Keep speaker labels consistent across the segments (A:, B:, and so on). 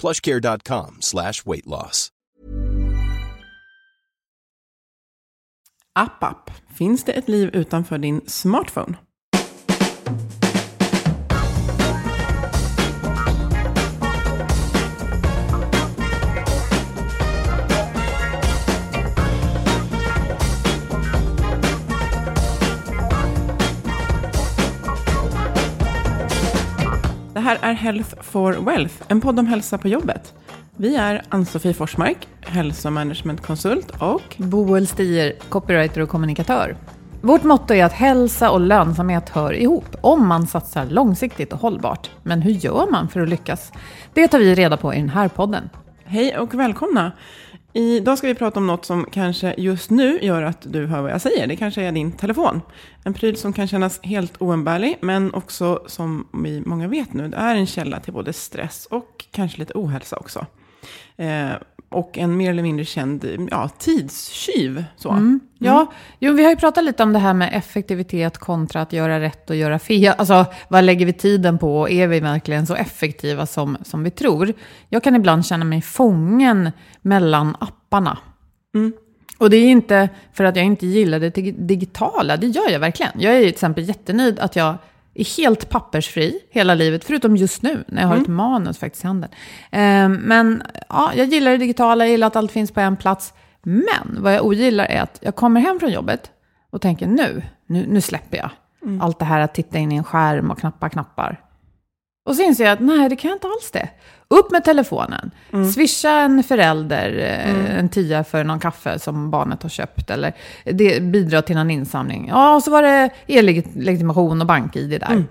A: plushcare.com slash weight loss.
B: App, app. Finns det ett liv utanför din smartphone? Här är Health for Wealth, en podd om hälsa på jobbet. Vi är Ann-Sofie Forsmark, hälsomanagementkonsult och
C: Boel Stier, copywriter och kommunikatör. Vårt motto är att hälsa och lönsamhet hör ihop om man satsar långsiktigt och hållbart. Men hur gör man för att lyckas? Det tar vi reda på i den här podden.
B: hej och välkomna. Idag ska vi prata om något som kanske just nu gör att du hör vad jag säger. Det kanske är din telefon. En pryl som kan kännas helt oumbärlig, men också som vi många vet nu, det är en källa till både stress och kanske lite ohälsa också. Eh, och en mer eller mindre känd ja, tidstjuv. Så.
C: Ja, jo, vi har ju pratat lite om det här med effektivitet kontra att göra rätt och göra fel. Alltså, vad lägger vi tiden på? och Är vi verkligen så effektiva som, som vi tror? Jag kan ibland känna mig fången mellan apparna. Och det är inte för att jag inte gillar det dig- digitala, det gör jag verkligen. Jag är till exempel jättenöjd att jag är helt pappersfri hela livet, förutom just nu när jag har ett manus faktiskt i handen. Eh, men ja, jag gillar det digitala, jag gillar att allt finns på en plats. Men vad jag ogillar är att jag kommer hem från jobbet och tänker nu, nu, nu släpper jag. Allt det här att titta in i en skärm och knappa knappar. Och så inser jag att nej, det kan jag inte alls det. Upp med telefonen. Swisha en förälder eh, en tia för någon kaffe som barnet har köpt. Eller det bidrar till någon insamling. Ja, och så var det e-legitimation och bank-id där.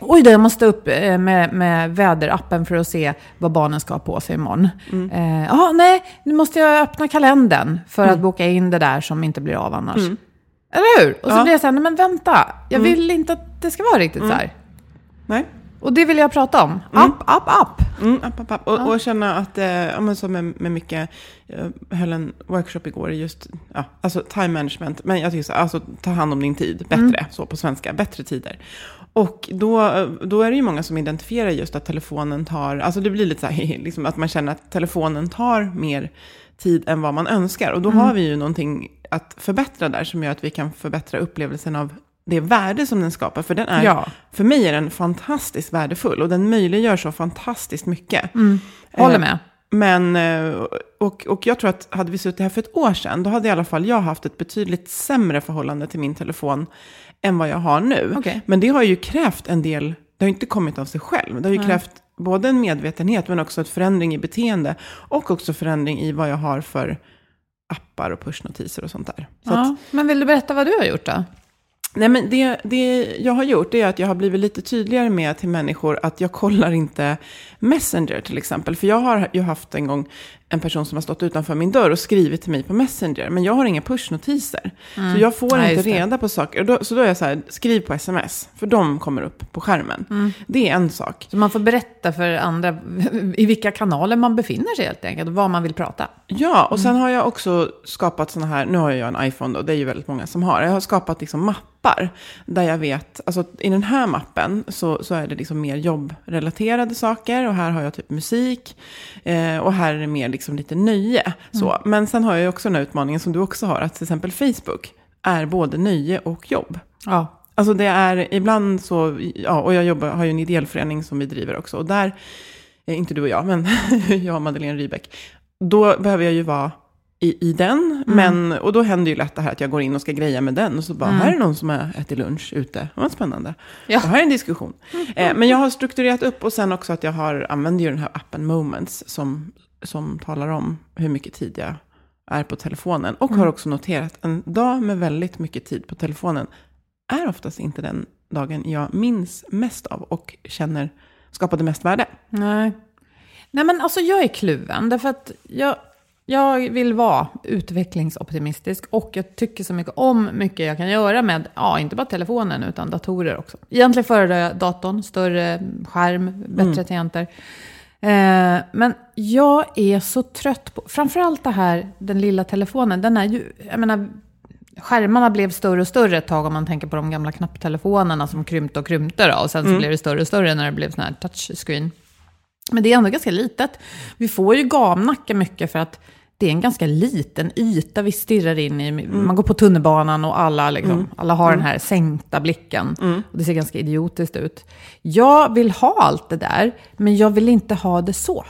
C: Oj då, jag måste upp eh, med, med väderappen för att se vad barnen ska ha på sig imorgon. Eh, Ja, nej, nu måste jag öppna kalendern för att boka in det där som inte blir av annars. Eller hur? Och så
B: Ja.
C: blir jag så här, nej men vänta, jag vill inte att det ska vara riktigt så här.
B: Nej?
C: Och det vill jag prata om. App, app, app.
B: Mm, app, app, app. Och, och känna att, eh, ja, men så med, med mycket, jag höll en workshop igår i just, ja, alltså time management, men jag tycker så, alltså ta hand om din tid bättre, så på svenska, bättre tider. Och då, då är det ju många som identifierar just att telefonen tar, alltså det blir lite så här, liksom att man känner att telefonen tar mer tid än vad man önskar. Och då har vi ju någonting att förbättra där som gör att vi kan förbättra upplevelsen av det värde som den skapar. För den är,
C: Ja.
B: för mig är den fantastiskt värdefull och den möjliggör så fantastiskt mycket.
C: Håller
B: Eh,
C: med.
B: Men, eh, och, och jag tror att hade vi suttit här för ett år sedan, då hade i alla fall jag haft ett betydligt sämre förhållande till min telefon än vad jag har nu.
C: Okej.
B: Men det har ju krävt en del, det har inte kommit av sig själv. Det har ju krävt både en medvetenhet men också ett förändring i beteende. Och också förändring i vad jag har för appar och pushnotiser och sånt där. Så
C: Ja.
B: att,
C: Men vill du berätta vad du har gjort då?
B: Nej, men det, det jag har gjort är att jag har blivit lite tydligare med till människor att jag kollar inte Messenger till exempel. För jag har ju haft en gång en person som har stått utanför min dörr och skrivit till mig på Messenger. Men jag har inga pushnotiser. Mm. Så jag får
C: Nej,
B: inte reda på saker. Då, så då är jag så här, skriv på sms. För de kommer upp på skärmen. Mm. Det är en sak.
C: Så man får berätta för andra i vilka kanaler man befinner sig helt enkelt. Och vad man vill prata.
B: Ja, och sen har jag också skapat sådana här, nu har jag en iPhone då, det är ju väldigt många som har. Jag har skapat liksom mappar. Där jag vet, alltså i den här mappen så, så är det liksom mer jobbrelaterade saker. Och här har jag typ musik. Eh, och här är det mer liksom lite nöje. Så. Mm. Men sen har jag också den här utmaningen som du också har, att till exempel Facebook är både nöje och jobb.
C: Ja.
B: Alltså det är ibland så, ja, och jag jobbar, har ju en ideell förening som vi driver också. Och där, eh, inte du och jag, men jag och Madeleine Rybeck. Då behöver jag ju vara i, i den. Mm. Men, och då händer ju lätt det här att jag går in och ska greja med den. Och så bara, mm. här är någon som har ätit lunch ute. Vad spännande. Ja. Och här är en diskussion. Mm. Eh, men jag har strukturerat upp och sen också att jag har, använder ju den här appen Moments. Som, som talar om hur mycket tid jag är på telefonen. Och har mm. också noterat en dag med väldigt mycket tid på telefonen är oftast inte den dagen jag minns mest av och känner skapade mest värde.
C: Nej. Nej men alltså jag är kluven. Därför att jag, jag vill vara utvecklingsoptimistisk och jag tycker så mycket om mycket jag kan göra med, ja, inte bara telefonen utan datorer också. Egentligen föredrar jag datorn, större skärm, bättre mm. tangenter. Eh, men jag är så trött på, framförallt det här, den lilla telefonen, den är ju, jag menar, skärmarna blev större och större ett tag om man tänker på de gamla knapptelefonerna som krympte och krympte då, och sen så mm. blev det större och större när det blev sån här touchscreen. Men det är ändå ganska litet. Vi får ju gamnacka mycket för att det är en ganska liten yta vi stirrar in i. Mm. Man går på tunnelbanan och alla, liksom, mm. alla har mm. den här sänkta blicken. Mm. Och det ser ganska idiotiskt ut. Jag vill ha allt det där, men jag vill inte ha det så.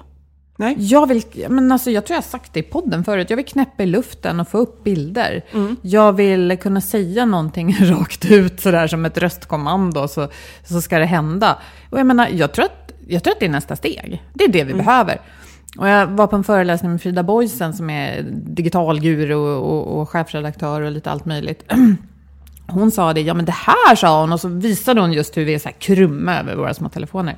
B: Nej.
C: Jag, vill, men alltså, jag tror jag har sagt det i podden förut. Jag vill knäppa i luften och få upp bilder. Mm. Jag vill kunna säga någonting rakt ut, sådär som ett röstkommando, så, så ska det hända. Och jag menar, jag tror att, jag tror att det är nästa steg. Det är det vi mm. behöver. Och jag var på en föreläsning med Frida Boysen som är digitalguru och, och, och chefredaktör och lite allt möjligt. Hon sa det, ja men det här sa hon, och så visade hon just hur vi är så här krumma över våra små telefoner.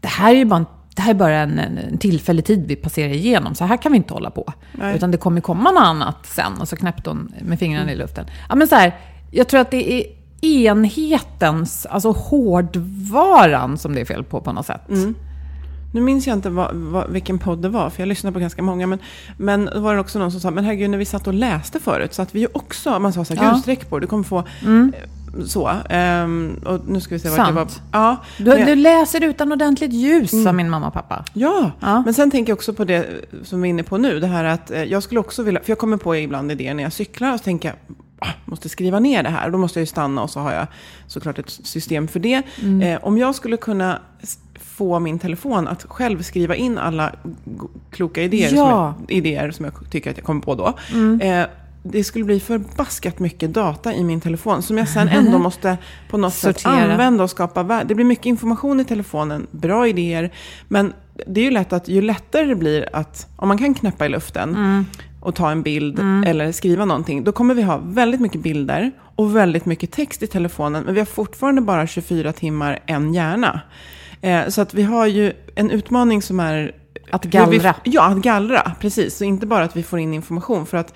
C: Det här är ju bara en det här är bara en, en tillfällig tid vi passerar igenom. Så här kan vi inte hålla på. Nej. Utan det kommer komma något annat sen. Och så knäppte hon med fingrarna mm. i luften. Ja, men så här, jag tror att det är enhetens, alltså hårdvaran som det är fel på på något sätt. Mm.
B: Nu minns jag inte vad, vad, vilken podd det var, för jag lyssnade på ganska många. Men, men då var det också någon som sa, men herregud, när vi satt och läste förut, så att vi ju också, man sa så här, ja. gud, sträck på du kommer få mm. Eh, så. Um, och nu ska vi se
C: vad det var. Ja, du, jag, du läser utan ordentligt ljus, mm. sa min mamma och pappa.
B: Ja, ja, men sen tänker jag också på det som vi är inne på nu. Det här att eh, jag skulle också vilja, för jag kommer på ibland idéer när jag cyklar och så tänker jag, måste skriva ner det här. Då måste jag ju stanna och så har jag såklart ett system för det. Mm. Eh, om jag skulle kunna få min telefon att själv skriva in alla kloka idéer, ja. som, jag, idéer som jag tycker att jag kommer på då. Mm. Eh, det skulle bli förbaskat mycket data i min telefon som jag sen ändå måste på något sätt använda och skapa värde. Det blir mycket information i telefonen, bra idéer. Men det är ju lätt att ju lättare det blir att, om man kan knäppa i luften mm. Och ta en bild mm. eller skriva någonting, då kommer vi ha väldigt mycket bilder och väldigt mycket text i telefonen. Men vi har fortfarande bara 24 timmar en hjärna. Eh, så att vi har ju en utmaning som är...
C: Att gallra.
B: Vi, ja, att gallra. Precis. Så inte bara att vi får in information. För att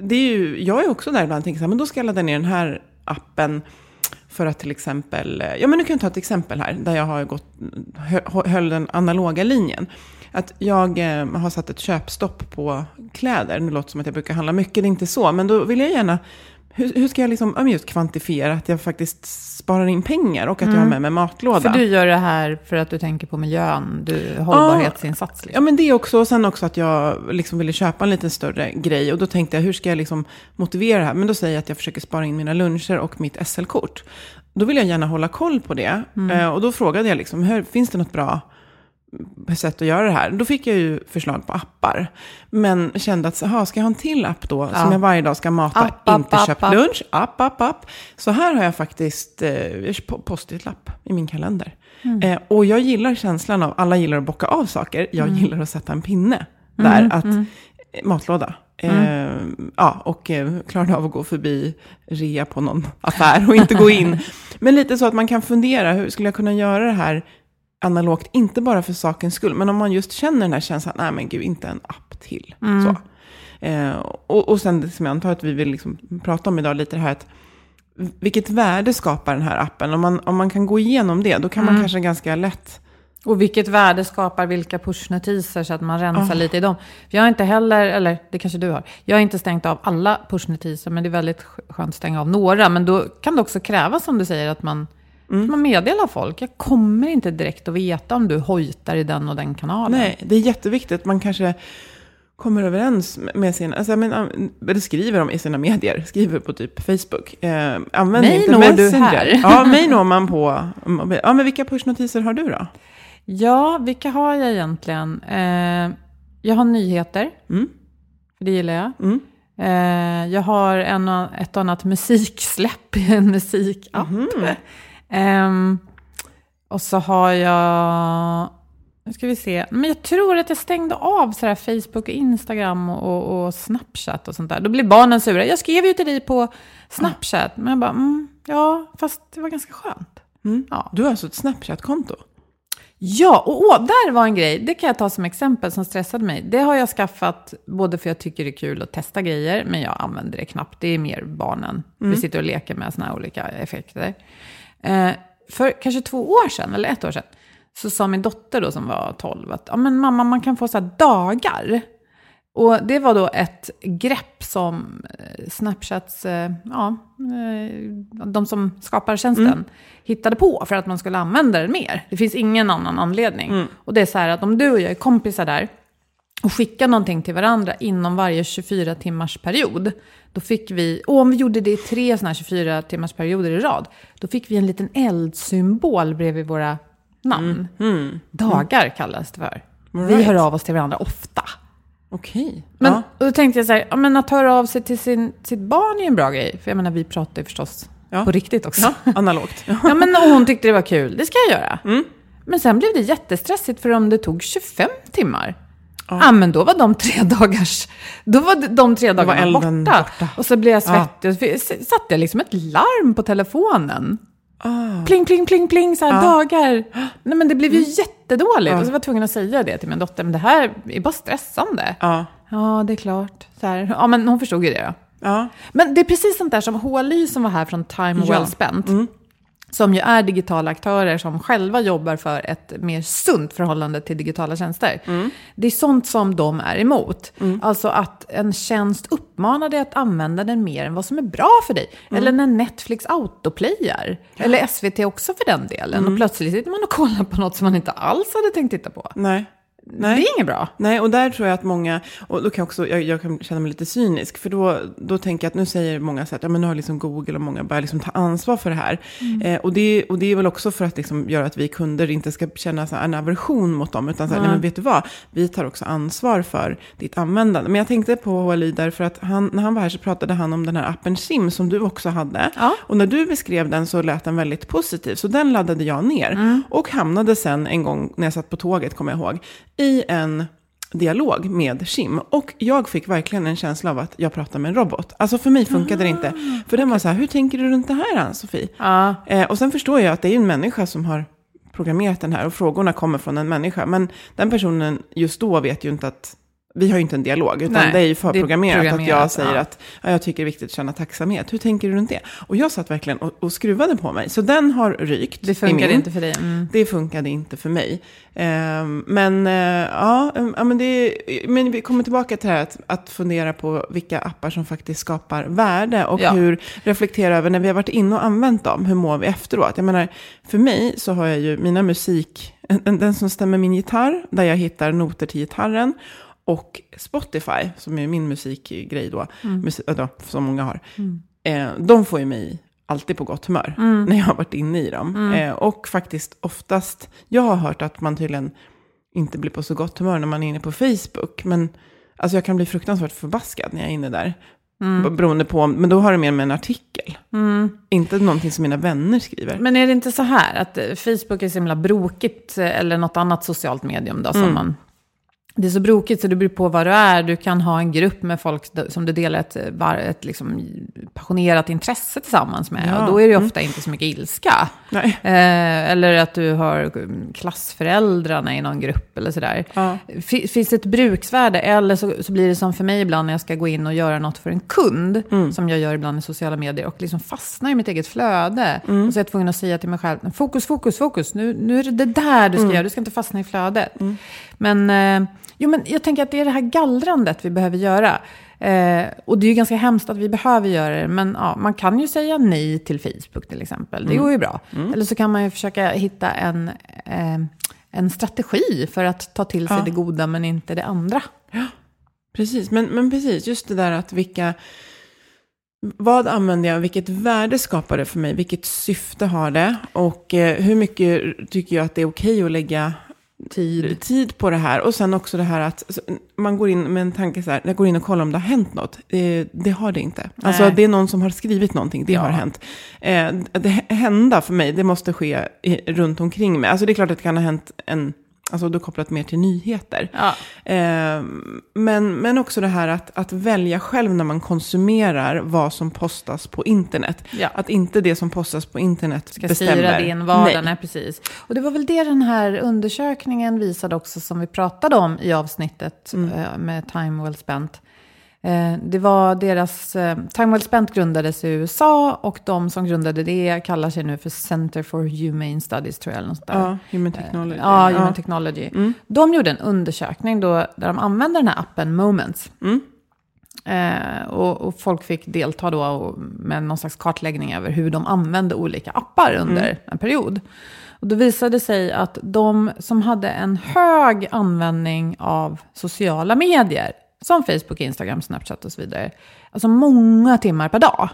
B: det är ju, jag är också där ibland och tänker så här, men då ska jag ladda ner den här appen för att till exempel, ja men nu kan jag ta ett exempel här, där jag har gått, höll den analoga linjen. Att jag eh, har satt ett köpstopp på kläder. Nu låter det som att jag brukar handla mycket, det är inte så. Men då vill jag gärna hur, hur, ska jag liksom, just kvantifiera att jag faktiskt sparar in pengar och att mm. jag har med mig matlåda?
C: För du gör det här för att du tänker på miljön, du, hållbarhetsinsats? Liksom.
B: Ja, men det också. Och sen också att jag liksom ville köpa en lite större grej. Och då tänkte jag, hur ska jag liksom motivera det här? Men då säger jag att jag försöker spara in mina luncher och mitt SL-kort. Då vill jag gärna hålla koll på det. Mm. Eh, och då frågade jag, liksom, hur, finns det något bra sätt att göra det här. Då fick jag ju förslag på appar. Men kände att, aha, ska jag ha en till app då? Ja. Som jag varje dag ska mata, app, inte app, köpt app, lunch. App, app, app. Så här har jag faktiskt eh, post-it-lapp i min kalender. Mm. Eh, och jag gillar känslan av, alla gillar att bocka av saker. Jag mm. gillar att sätta en pinne där. Mm, att, mm. Matlåda. Eh, ja, och eh, klarade av att gå förbi rea på någon affär och inte gå in. Men lite så att man kan fundera, hur skulle jag kunna göra det här analogt, inte bara för sakens skull, men om man just känner den här känslan, nej men gud, inte en app till. Så. Eh, och, och sen, som jag antar att vi vill liksom prata om idag, lite det här att vilket värde skapar den här appen? Om man, om man kan gå igenom det, då kan man kanske ganska lätt
C: Och vilket värde skapar vilka pushnotiser så att man rensar
B: Ah.
C: lite i dem. För jag har inte heller, eller det kanske du har, jag har inte stängt av alla pushnotiser, men det är väldigt skönt att stänga av några. Men då kan det också krävas, som du säger, att man,
B: Mm.
C: man meddelar folk. Jag kommer inte direkt att veta om du hojtar i den och den kanalen.
B: Nej, det är jätteviktigt. Man kanske kommer överens med sin, alltså, men, eller skriver de i sina medier, skriver på typ Facebook. Eh, använd
C: Mig
B: inte
C: når du här.
B: Ja, mig når man på. Ja, men vilka pushnotiser har du då?
C: Ja, vilka har jag egentligen? Eh, jag har nyheter,
B: Mm.
C: för det gillar jag.
B: Mm.
C: Eh, jag har en, ett och annat musiksläpp i en musikapp.
B: Mhm.
C: Ehm, och så har jag... Nu ska vi se. Men jag tror att jag stängde av så Facebook, och Instagram och, och, Snapchat och sånt där. Då blir barnen sura. Jag skrev ju till dig på Snapchat. Men jag bara, mm, ja, fast det var ganska skönt.
B: Mm.
C: Ja.
B: Du har alltså ett Snapchat-konto?
C: Ja, och åh, där var en grej, det kan jag ta som exempel som stressade mig. Det har jag skaffat både för jag tycker det är kul att testa grejer, men jag använder det knappt. Det är mer barnen. Vi sitter och leker med såna här olika effekter. Eh, för kanske två år sedan, eller ett år sedan, så sa min dotter då som var 12 att ja, men mamma, man kan få så här dagar. Och det var då ett grepp som eh, Snapchats, eh, ja, de som skapar tjänsten, hittade på för att man skulle använda den mer. Det finns ingen annan anledning. Och det är så här att om du och jag är kompisar där och skickar någonting till varandra inom varje 24 timmars period, då fick vi, och om vi gjorde det i tre sådana här 24 timmars perioder i rad, då fick vi en liten eldsymbol bredvid våra namn. Dagar kallas det för.
B: All
C: Vi
B: right.
C: hör av oss till varandra ofta.
B: Okej.
C: Men,
B: ja.
C: Och då tänkte jag så här, ja, men att höra av sig till sin, sitt barn är ju en bra grej. För jag menar, vi pratar ju förstås
B: Ja.
C: på riktigt också.
B: ja, analogt. Ja.
C: Ja, men och hon tyckte det var kul. Det ska jag göra.
B: Mm.
C: Men sen blev det jättestressigt för om det tog 25 timmar. Ja. men då var de tre dagars... Då var de- tre dagarna borta.
B: borta.
C: Och så blev jag svettig. Och så satte jag liksom ett larm på telefonen.
B: Ah.
C: Pling, pling, pling, pling, så här dagar. Nej, men det blev ju
B: Mm.
C: jättedåligt. Och så var jag tvungen att säga det till min dotter. Men det här är bara stressande.
B: Ja.
C: Ja, det är klart. Så här. Ja, men hon förstod ju det då.
B: Ja.
C: Men det är precis sånt där som HLY som var här från Time
B: Ja.
C: Well Spent. Som ju är digitala aktörer som själva jobbar för ett mer sunt förhållande till digitala tjänster. Det är sånt som de är emot. Alltså att en tjänst uppmanar dig att använda den mer än vad som är bra för dig. Eller när Netflix autoplayar. Eller SVT också för den delen. Och plötsligt sitter man och kollar på något som man inte alls hade tänkt titta på.
B: Nej. Nej.
C: Det är inget bra.
B: Nej, och där tror jag att många, och då kan jag också, jag, jag kan känna mig lite cynisk, för då, då tänker jag att nu säger många så att, ja men nu har liksom Google och många börjat liksom ta ansvar för det här. Eh, och, det, och det är väl också för att liksom göra att vi kunder inte ska känna så en aversion mot dem, utan så här, nej men vet du vad, vi tar också ansvar för ditt användande. Men jag tänkte på HLI därför att han, när han var här så pratade han om den här appen Sim som du också hade.
C: Ja.
B: Och när du beskrev den så lät den väldigt positiv, så den laddade jag ner. Och hamnade sen en gång när jag satt på tåget, kommer jag ihåg, i en dialog med Kim. Och jag fick verkligen en känsla av att jag pratar med en robot. Alltså för mig funkade det inte. För den var så här, hur tänker du runt det här Ann-Sofie?
C: Ja.
B: Eh, och sen förstår jag att det är en människa som har programmerat den här och frågorna kommer från en människa. Men den personen just då vet ju inte att vi har ju inte en dialog, utan
C: Nej,
B: det är ju
C: det är
B: förprogrammerat att jag säger
C: ja.
B: att ja, jag tycker det är viktigt att känna tacksamhet. Hur tänker du runt det? Och jag satt verkligen och, och skruvade på mig. Så den har rykt.
C: Det
B: min.
C: inte för dig. Mm.
B: Det funkade inte för mig. Ehm, men eh, ja, ja men, det, men vi kommer tillbaka till det här att, att fundera på vilka appar som faktiskt skapar värde och
C: Ja.
B: hur reflektera över när vi har varit inne och använt dem, hur mår vi efteråt? Jag menar, för mig så har jag ju mina musik, en- den som stämmer min gitarr, där jag hittar noter till gitarren, och Spotify, som är min musikgrej då, musik, äh, då som många har, eh, de får ju mig alltid på gott humör när jag har varit inne i dem. Eh, och faktiskt oftast, jag har hört att man tydligen inte blir på så gott humör när man är inne på Facebook. Men alltså jag kan bli fruktansvärt förbaskad när jag är inne där. B- Beroende på, men då har det mer med en artikel. Inte någonting som mina vänner skriver.
C: Men är det inte så här att eh, Facebook är så himla brokigt, eh, eller något annat socialt medium då, som man det är så brokigt så det beror på vad du är. Du kan ha en grupp med folk som du delar ett, ett liksom passionerat intresse tillsammans med.
B: Ja.
C: Och då är det
B: Mm.
C: ofta inte så mycket ilska. Eh, eller att du har mm, klassföräldrarna i någon grupp eller sådär.
B: Ja.
C: Fi- Finns det ett bruksvärde? Eller så, så blir det som för mig ibland när jag ska gå in och göra något för en kund.
B: Mm.
C: Som jag gör ibland i sociala medier. Och liksom fastnar i mitt eget flöde.
B: Mm.
C: Och så är jag tvungen att säga till mig själv, fokus, fokus, fokus. Nu, nu är det det där du ska
B: Mm.
C: göra, du ska inte fastna i flödet. Men, eh, jo, men jag tänker att det är det här gallrandet vi behöver göra. Eh, och det är ju ganska hemskt att vi behöver göra det. Men ja, man kan ju säga nej till Facebook till exempel. Det går ju bra. Eller så kan man ju försöka hitta en, eh, en strategi för att ta till sig
B: Ja.
C: det goda men inte det andra.
B: Precis, men, men precis, just det där att vilka... Vad använder jag, vilket värde skapar det för mig, vilket syfte har det och eh, hur mycket tycker jag att det är okej att lägga tid. tid på det här. Och sen också det här att man går in med en tanke så här, jag går in och kollar om det har hänt något. Eh, det har det inte. Alltså
C: Nej.
B: det är någon som har skrivit någonting, det
C: Ja.
B: har hänt. Eh, det hända för mig, det måste ske i, runt omkring mig. Alltså det är klart att det kan ha hänt en, alltså då kopplat mer till nyheter.
C: Ja.
B: Eh, men, men också det här att, att välja själv när man konsumerar vad som postas på internet.
C: Ja.
B: Att inte det som postas på internet
C: ska
B: bestämmer.
C: styra din vardag.
B: Nej.
C: Nej. precis. Och det var väl det den här undersökningen visade också som vi pratade om i avsnittet
B: Mm.
C: eh, med Time Well Spent. Eh, Det var deras, eh, Time Well Spent grundades i USA och de som grundade det kallar sig nu för Center for Humane Studies tror jag. Eller något där.
B: Ja, human technology.
C: Ja, Human Technology. De gjorde en undersökning då, där de använde den här appen Moments. Eh, och, och folk fick delta då och- med någon slags kartläggning över hur de använde olika appar under en period. Och då visade det sig att de som hade en hög användning av sociala medier, som Facebook, Instagram, Snapchat och så vidare, alltså många timmar per dag,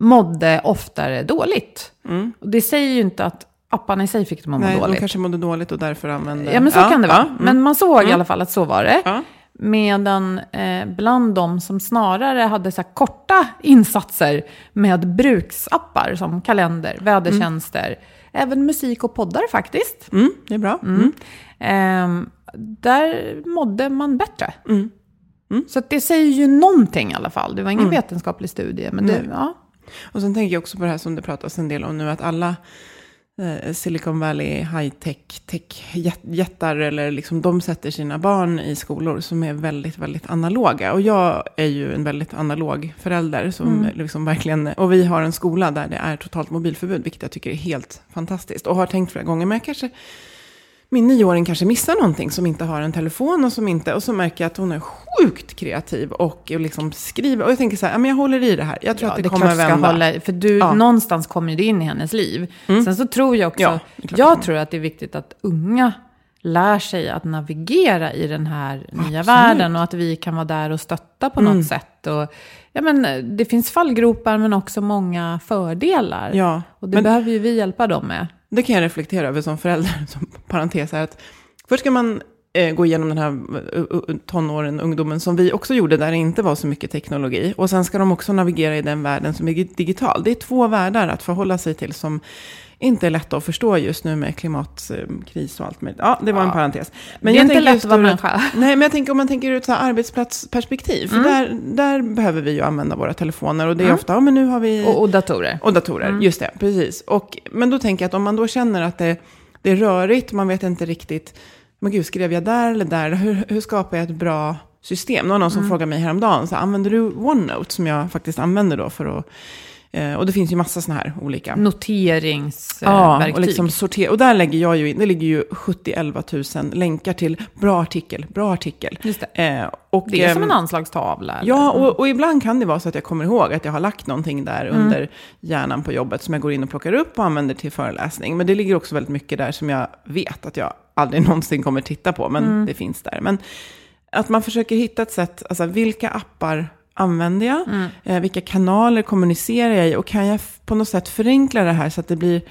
C: mådde oftare dåligt. Och det säger ju inte att apparna i sig fick dem att må
B: Nej, de
C: dåligt.
B: kanske mådde dåligt och därför använde...
C: Ja, men så kan det vara.
B: ja,
C: Men man såg i alla fall att så var det.
B: Ja.
C: Medan eh, bland de som snarare hade så korta insatser med bruksappar som kalender, vädertjänster, även musik och poddar faktiskt.
B: Mm, det är bra. Mm.
C: Ehm, där mådde man bättre.
B: Mm.
C: Så att det säger ju någonting i alla fall. Det var ingen vetenskaplig studie, men det, ja.
B: Och sen tänker jag också på det här som det pratas en del om nu, att alla Silicon Valley high-tech tech, jät- jättar eller liksom de sätter sina barn i skolor som är väldigt, väldigt analoga. Och jag är ju en väldigt analog förälder som liksom verkligen, och vi har en skola där det är totalt mobilförbud, vilket jag tycker är helt fantastiskt. Och har tänkt flera gånger, men jag kanske min nioåring kanske missar någonting som inte har en telefon och som inte, och så märker jag att hon är sjukt kreativ och liksom skriver. Och jag tänker så här, ja, men jag håller i det här. Jag tror
C: Ja,
B: att det,
C: det
B: kommer vända.
C: hålla För du,
B: Ja.
C: någonstans kommer det in i hennes liv. Sen så tror jag också,
B: Ja,
C: jag tror att det är viktigt att unga lär sig att navigera i den här nya
B: Absolut. Mm.
C: världen och att vi kan vara där och stötta på något sätt. Och, ja, men, det finns fallgropar men också många fördelar.
B: Ja,
C: Och det
B: men-
C: behöver ju vi hjälpa dem med.
B: Det kan jag reflektera över som förälder, som parentes här. Att först ska man eh, gå igenom den här eh, tonåren, ungdomen, som vi också gjorde, där det inte var så mycket teknologi. Och sen ska de också navigera i den världen som är digital. Det är två världar att förhålla sig till som inte är lätta att förstå just nu med klimatkris och allt möjligt. Ja, det var en parentes.
C: Det är
B: jag
C: inte lätt att vara människa.
B: Nej, men jag tänker om man tänker ur ett arbetsplatsperspektiv. För där, där behöver vi ju använda våra telefoner. Och det är ofta, ja men nu har vi...
C: Och, och datorer.
B: Och datorer,
C: Mm.
B: just det, precis. Och, men då tänker jag att om man då känner att det, det är rörigt, man vet inte riktigt, men gud, skrev jag där eller där? Hur, hur skapar jag ett bra system? Det var någon som
C: Mm.
B: frågade mig häromdagen, så, använder du OneNote som jag faktiskt använder då för att, eh, och det finns ju massa sådana här olika.
C: Noteringsverktyg.
B: och, liksom sorter, och där lägger jag ju in, det ligger ju 70-11 000 länkar till bra artikel, bra artikel.
C: Just det.
B: Eh, och,
C: det är som
B: ehm,
C: en anslagstavla. eller?
B: Ja, och, och ibland kan det vara så att jag kommer ihåg att jag har lagt någonting där under hjärnan på jobbet som jag går in och plockar upp och använder till föreläsning. Men det ligger också väldigt mycket där som jag vet att jag aldrig någonsin kommer titta på, men det finns där. Men att man försöker hitta ett sätt, alltså vilka appar använder jag? Eh, vilka kanaler kommunicerar jag i? Och kan jag på något sätt förenkla det här så att det blir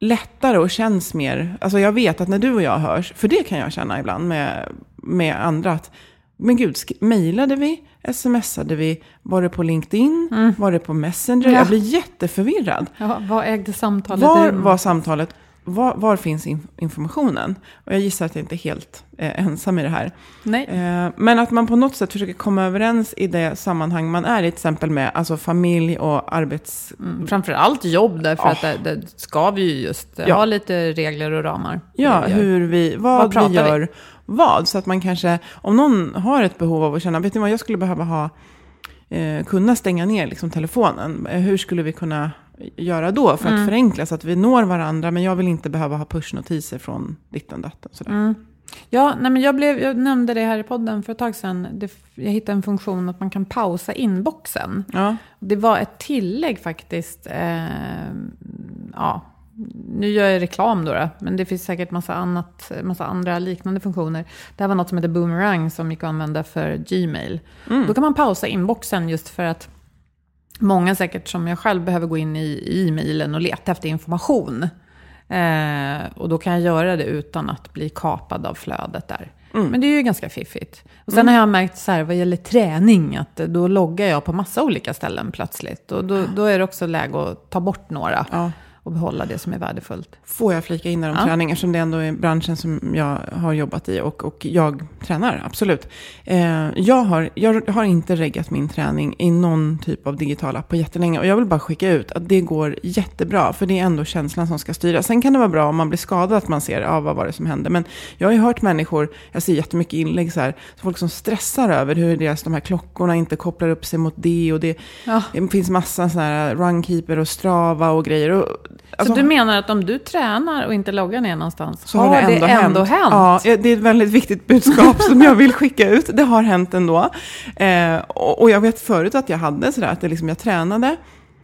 B: lättare och känns mer... Alltså jag vet att när du och jag hörs, för det kan jag känna ibland med, med andra, att men gud, mejlade vi? Smsade vi? Var det på LinkedIn? Var det på Messenger?
C: Ja.
B: Jag blir jätteförvirrad.
C: Ja, vad ägde samtalet
B: Var
C: rum?
B: var samtalet? Var, var finns in, informationen? Och jag gissar att jag inte är helt eh, ensam i det här.
C: Nej.
B: Eh, men att man på något sätt försöker komma överens i det sammanhang man är i, till exempel med alltså familj och arbets...
C: Mm, framförallt jobb, därför
B: Ja.
C: att det, det ska vi ju just
B: Ja.
C: ha lite regler och ramar.
B: Ja,
C: vi
B: hur vi, vad,
C: Vad
B: vi gör vad. Så att man kanske, om någon har ett behov av att känna, vet ni vad, jag skulle behöva ha, eh, kunna stänga ner liksom, telefonen. Eh, hur skulle vi kunna göra då för att
C: Mm.
B: förenkla så att vi når varandra, men jag vill inte behöva ha pushnotiser från ditten datten. Sådär.
C: Mm. Ja, nej, men jag, blev, jag nämnde det här i podden för ett tag sedan. Det, jag hittade en funktion att man kan pausa inboxen.
B: Ja.
C: Det var ett tillägg faktiskt. Eh, ja, nu gör jag reklam då, då, men det finns säkert massa, annat, massa andra liknande funktioner. Det här var något som heter Boomerang som gick att använda för Gmail. Då kan man pausa inboxen just för att många säkert som jag själv behöver gå in i, e-mailen och leta efter information. Eh, och då kan jag göra det utan att bli kapad av flödet där. Men det är ju ganska fiffigt. Och sen har jag märkt så här vad gäller träning att då loggar jag på massa olika ställen plötsligt. Och då, då är det också läge att ta bort några
B: Ja.
C: Och behålla det som är värdefullt.
B: Får jag flika in där om
C: Ja.
B: träning, eftersom det ändå är branschen som jag har jobbat i och, och jag tränar, absolut. Eh, jag, har, jag har inte reggat min träning i någon typ av digital app på jättelänge och jag vill bara skicka ut att det går jättebra, för det är ändå känslan som ska styra. Sen kan det vara bra om man blir skadad att man ser, ja vad var det som hände? Men jag har ju hört människor, jag ser jättemycket inlägg så här, folk som stressar över hur deras de här klockorna inte kopplar upp sig mot det och det.
C: Ja.
B: Det finns massa sådana här Runkeeper och Strava och grejer. Och, alltså,
C: så du menar att om du tränar och inte loggar ner någonstans,
B: så har det ändå, hänt.
C: hänt?
B: Ja, det är ett väldigt viktigt budskap som jag vill skicka ut. Det har hänt ändå. Eh, och, och jag vet förut att jag hade sådär att det liksom, jag tränade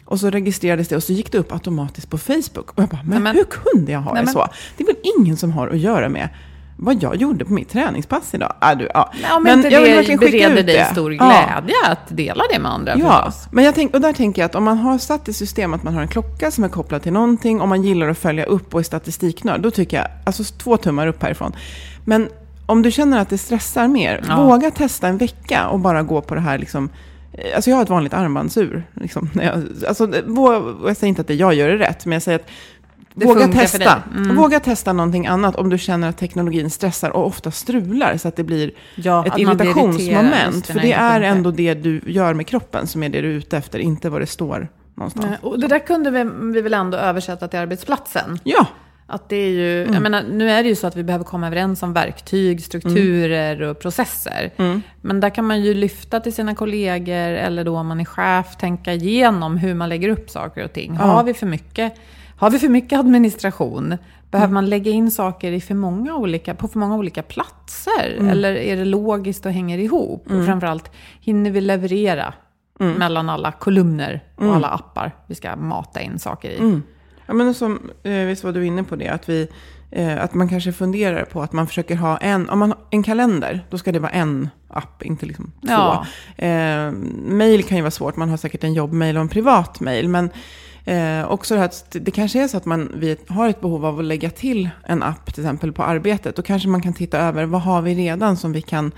B: och så registrerades det och så gick det upp automatiskt på Facebook. Och jag bara, men,
C: Nej, men-
B: hur kunde jag ha
C: Nej,
B: det så? Det är väl ingen som har att göra med vad jag gjorde på mitt träningspass idag. Äh, du, ja.
C: Ja, men, inte
B: jag vill
C: det
B: verkligen skicka
C: bereder
B: ut
C: dig
B: det.
C: stor glädje att dela det med andra
B: Ja,
C: förstås.
B: men jag tänk, och där tänker jag att om man har satt i system att man har en klocka som är kopplad till någonting, om man gillar att följa upp och är statistiknörd, då tycker jag, alltså två tummar upp härifrån. Men om du känner att det stressar mer,
C: Ja.
B: våga testa en vecka och bara gå på det här liksom, eh, Alltså jag har ett vanligt armbandsur. Liksom, jag, alltså, jag säger inte att det jag gör är rätt, men jag säger att
C: Det
B: våga testa.
C: Mm.
B: Våga testa någonting annat om du känner att teknologin stressar och ofta strular så att det blir
C: Ja,
B: ett irritationsmoment. För det är ändå det du gör med kroppen som är det du är ute efter, inte vad det står någonstans.
C: Nej, Och det där kunde vi, vi väl ändå översätta till arbetsplatsen.
B: Ja,
C: Att det är ju,
B: Mm.
C: jag menar, nu är det ju så att vi behöver komma överens om verktyg, strukturer och processer.
B: Mm.
C: Men där kan man ju lyfta till sina kollegor eller då om man är chef, tänka igenom hur man lägger upp saker och ting. Har vi för mycket, har vi för mycket administration? Behöver
B: Mm.
C: man lägga in saker i för många olika, på för många olika platser?
B: Mm.
C: Eller är det logiskt och hänger ihop? Och framförallt, hinner vi leverera
B: Mm.
C: mellan alla kolumner och alla appar vi ska mata in saker i?
B: Mm. Ja, men som, eh, visst var du inne på det, att, vi, eh, att man kanske funderar på att man försöker ha en, om man har en kalender, då ska det vara en app, inte liksom två.
C: Ja.
B: Eh, mail kan ju vara svårt, man har säkert en jobbmail och en privat mail, men eh, också det här att det kanske är så att man vi har ett behov av att lägga till en app, till exempel på arbetet, då kanske man kan titta över, vad har vi redan som vi kan,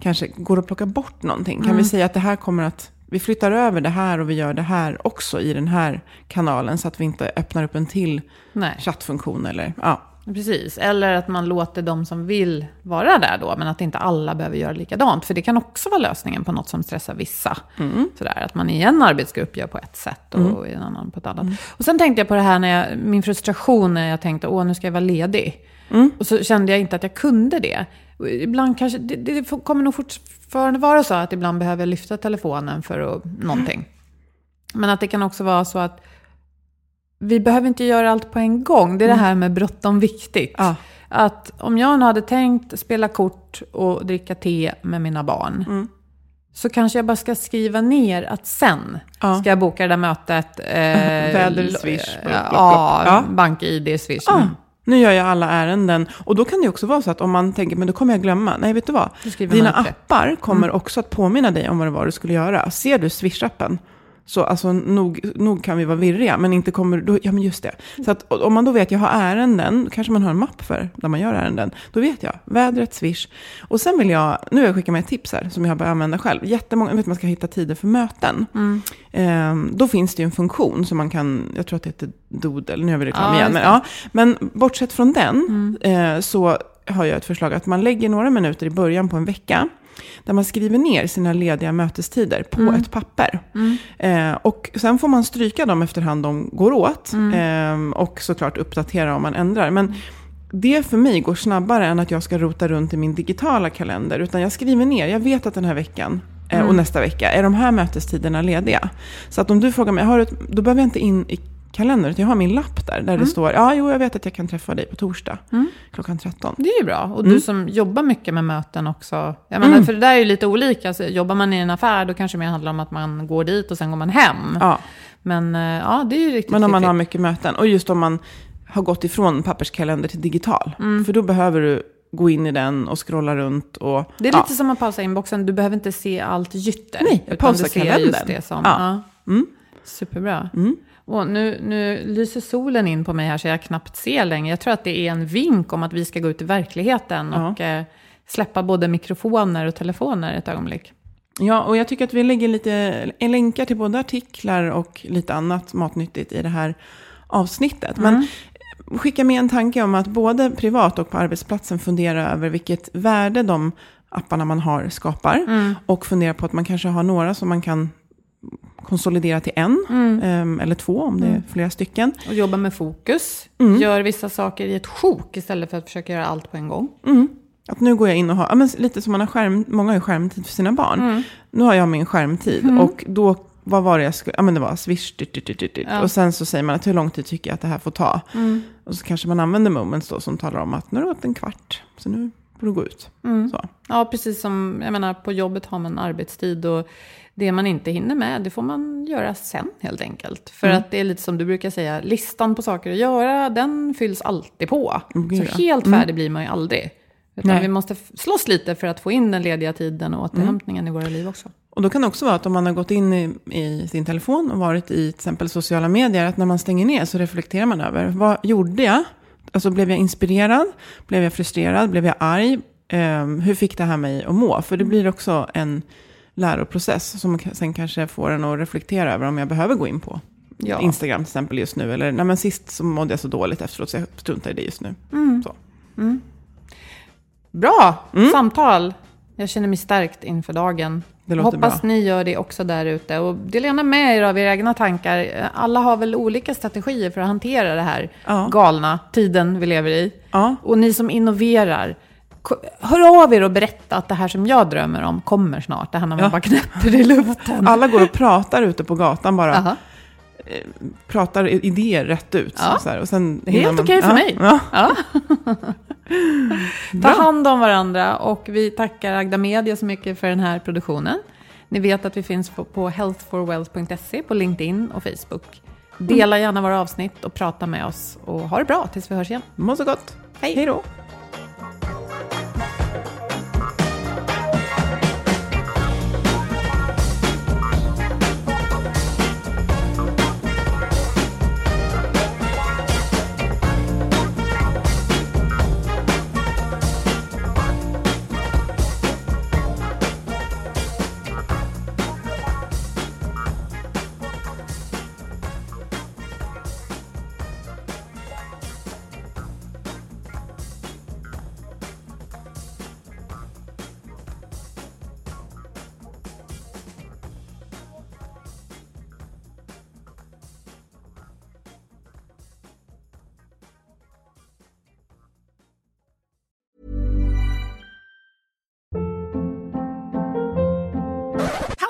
B: kanske går att plocka bort någonting? Kan
C: Mm.
B: vi säga att det här kommer att vi flyttar över det här och vi gör det här också i den här kanalen så att vi inte öppnar upp en till
C: Nej.
B: chattfunktion eller ja.
C: Precis, eller att man låter de som vill vara där då, men att inte alla behöver göra likadant. För det kan också vara lösningen på något som stressar vissa. Sådär, att man i en arbetsgrupp gör på ett sätt och i en annan på ett annat. Och sen tänkte jag på det här, när jag, min frustration när jag tänkte, åh nu ska jag vara ledig. Och så kände jag inte att jag kunde det. Ibland kanske, det, det kommer nog fortfarande vara så att ibland behöver jag lyfta telefonen för att, någonting. Men att det kan också vara så att vi behöver inte göra allt på en gång. Det är det här med bråttom viktigt.
B: Ja.
C: Att om jag nu hade tänkt spela kort och dricka te med mina barn.
B: Mm.
C: Så kanske jag bara ska skriva ner att sen
B: Ja.
C: ska jag boka det där mötet. Eh,
B: Väder, Swish,
C: eh,
B: plopp, plopp,
C: Ja, bank-id, Swish.
B: Ja,
C: Mm.
B: nu gör jag alla ärenden. Och då kan det också vara så att om man tänker, men då kommer jag glömma. Nej, vet du vad? Dina appar kommer också att påminna dig om vad det var du skulle göra. Ser du Swish-appen, Så alltså, nog, nog kan vi vara virriga, men inte kommer... Då, ja, men just det. Så att om man då vet att jag har ärenden, kanske man har en mapp för där man gör ärenden. Då vet jag, vädret, swish. Och sen vill jag, nu har jag skickat med tips här, som jag börjat använda själv. Jättemånga, vet man ska hitta tider för möten.
C: Mm.
B: Ehm, då finns det ju en funktion som man kan, jag tror att det heter Doodle, nu har vi reklam
C: Ja,
B: igen. Men, ja, men bortsett från den,
C: Mm.
B: eh, så har jag ett förslag att man lägger några minuter i början på en vecka. Där man skriver ner sina lediga mötestider på
C: Mm.
B: ett papper. Eh, och sen får man stryka dem efterhand de går åt.
C: Mm.
B: Eh, och såklart uppdatera om man ändrar. Men det för mig går snabbare än att jag ska rota runt i min digitala kalender. Utan jag skriver ner, jag vet att den här veckan eh,
C: Mm.
B: och nästa vecka är de här mötestiderna lediga. Så att om du frågar mig, har du då behöver jag inte in i kalendern, jag har min lapp där. Där det står, ja jo jag vet att jag kan träffa dig på torsdag klockan 13.
C: Det är ju bra. Och
B: Mm.
C: du som jobbar mycket med möten också. Jag menar, För det där är ju lite olika. Så jobbar man i en affär då kanske det mer handlar om att man går dit och sen går man hem.
B: Ja.
C: Men eh, ja, det är ju riktigt
B: Men om man har mycket möten. Och just om man har gått ifrån papperskalender till digital.
C: Mm.
B: För då behöver du gå in i den och scrolla runt. Och,
C: Det är
B: ja.
C: lite som att pausa inboxen. Du behöver inte se allt gytter.
B: Nej, pausa kalendern.
C: just det som...
B: Ja.
C: Ja. Superbra. Och nu, nu lyser solen in på mig här så jag knappt ser längre. Jag tror att det är en vink om att vi ska gå ut i verkligheten och eh, släppa både mikrofoner och telefoner ett ögonblick.
B: Ja, och jag tycker att vi lägger lite länkar till både artiklar och lite annat matnyttigt i det här avsnittet. Men skicka med en tanke om att både privat och på arbetsplatsen fundera över vilket värde de apparna man har skapar. Och fundera på att man kanske har några som man kan konsolidera till en, em, eller två om det är flera stycken.
C: Och jobba med fokus. Gör vissa saker i ett sjok istället för att försöka göra allt på en gång.
B: Att nu går jag in och har, ja, men lite som man har skärm, många har ju skärmtid för sina barn. Nu har jag min skärmtid och då, vad var det jag skulle, ja men det var swish, dyrt, dyrt, dyrt, dyrt, dyrt. Och sen så säger man att hur lång tid tycker jag att det här får ta. Och så kanske man använder moments då som talar om att nu har det gått en kvart, så nu får du gå ut. Så.
C: Ja, precis som, jag menar, på jobbet har man arbetstid och det man inte hinner med, det får man göra sen helt enkelt. För att det är lite som du brukar säga, listan på saker att göra, den fylls alltid på.
B: gud,
C: Så
B: ja.
C: helt färdig blir man ju aldrig. Utan
B: Nej.
C: vi måste slåss lite för att få in den lediga tiden och återhämtningen i våra liv också.
B: Och då kan det också vara att om man har gått in i, i sin telefon och varit i till exempel sociala medier, att när man stänger ner så reflekterar man över, vad gjorde jag? Alltså blev jag inspirerad? Blev jag frustrerad? Blev jag arg? Ehm, hur fick det här mig att må? För det blir också en läroprocess som sen kanske får en att reflektera över om jag behöver gå in på
C: Ja.
B: Instagram till exempel just nu. Eller nej men sist så mådde jag så dåligt efteråt så jag struntar i det just nu. Så.
C: Bra
B: Mm.
C: samtal! Jag känner mig stärkt inför dagen.
B: Det låter
C: Hoppas
B: bra.
C: ni gör det också där ute. Och dela gärna med er av era egna tankar. Alla har väl olika strategier för att hantera det här
B: Ja.
C: galna tiden vi lever i.
B: Ja.
C: Och ni som innoverar, hör av er och berätta att det här som jag drömmer om kommer snart. Det här när man
B: Ja.
C: bara knäpper i luften.
B: Alla går och pratar ute på gatan bara.
C: Aha.
B: pratar idéer rätt ut.
C: Ja.
B: Så här, och sen
C: helt okej för
B: ja,
C: mig. Ta hand om varandra och vi tackar Agda Media så mycket för den här produktionen. Ni vet att vi finns på, på healthforwealth.se, på LinkedIn och Facebook. Dela gärna våra avsnitt och prata med oss. Och ha det bra tills vi hörs igen.
B: Må så gott.
C: Hej.
B: Hej då.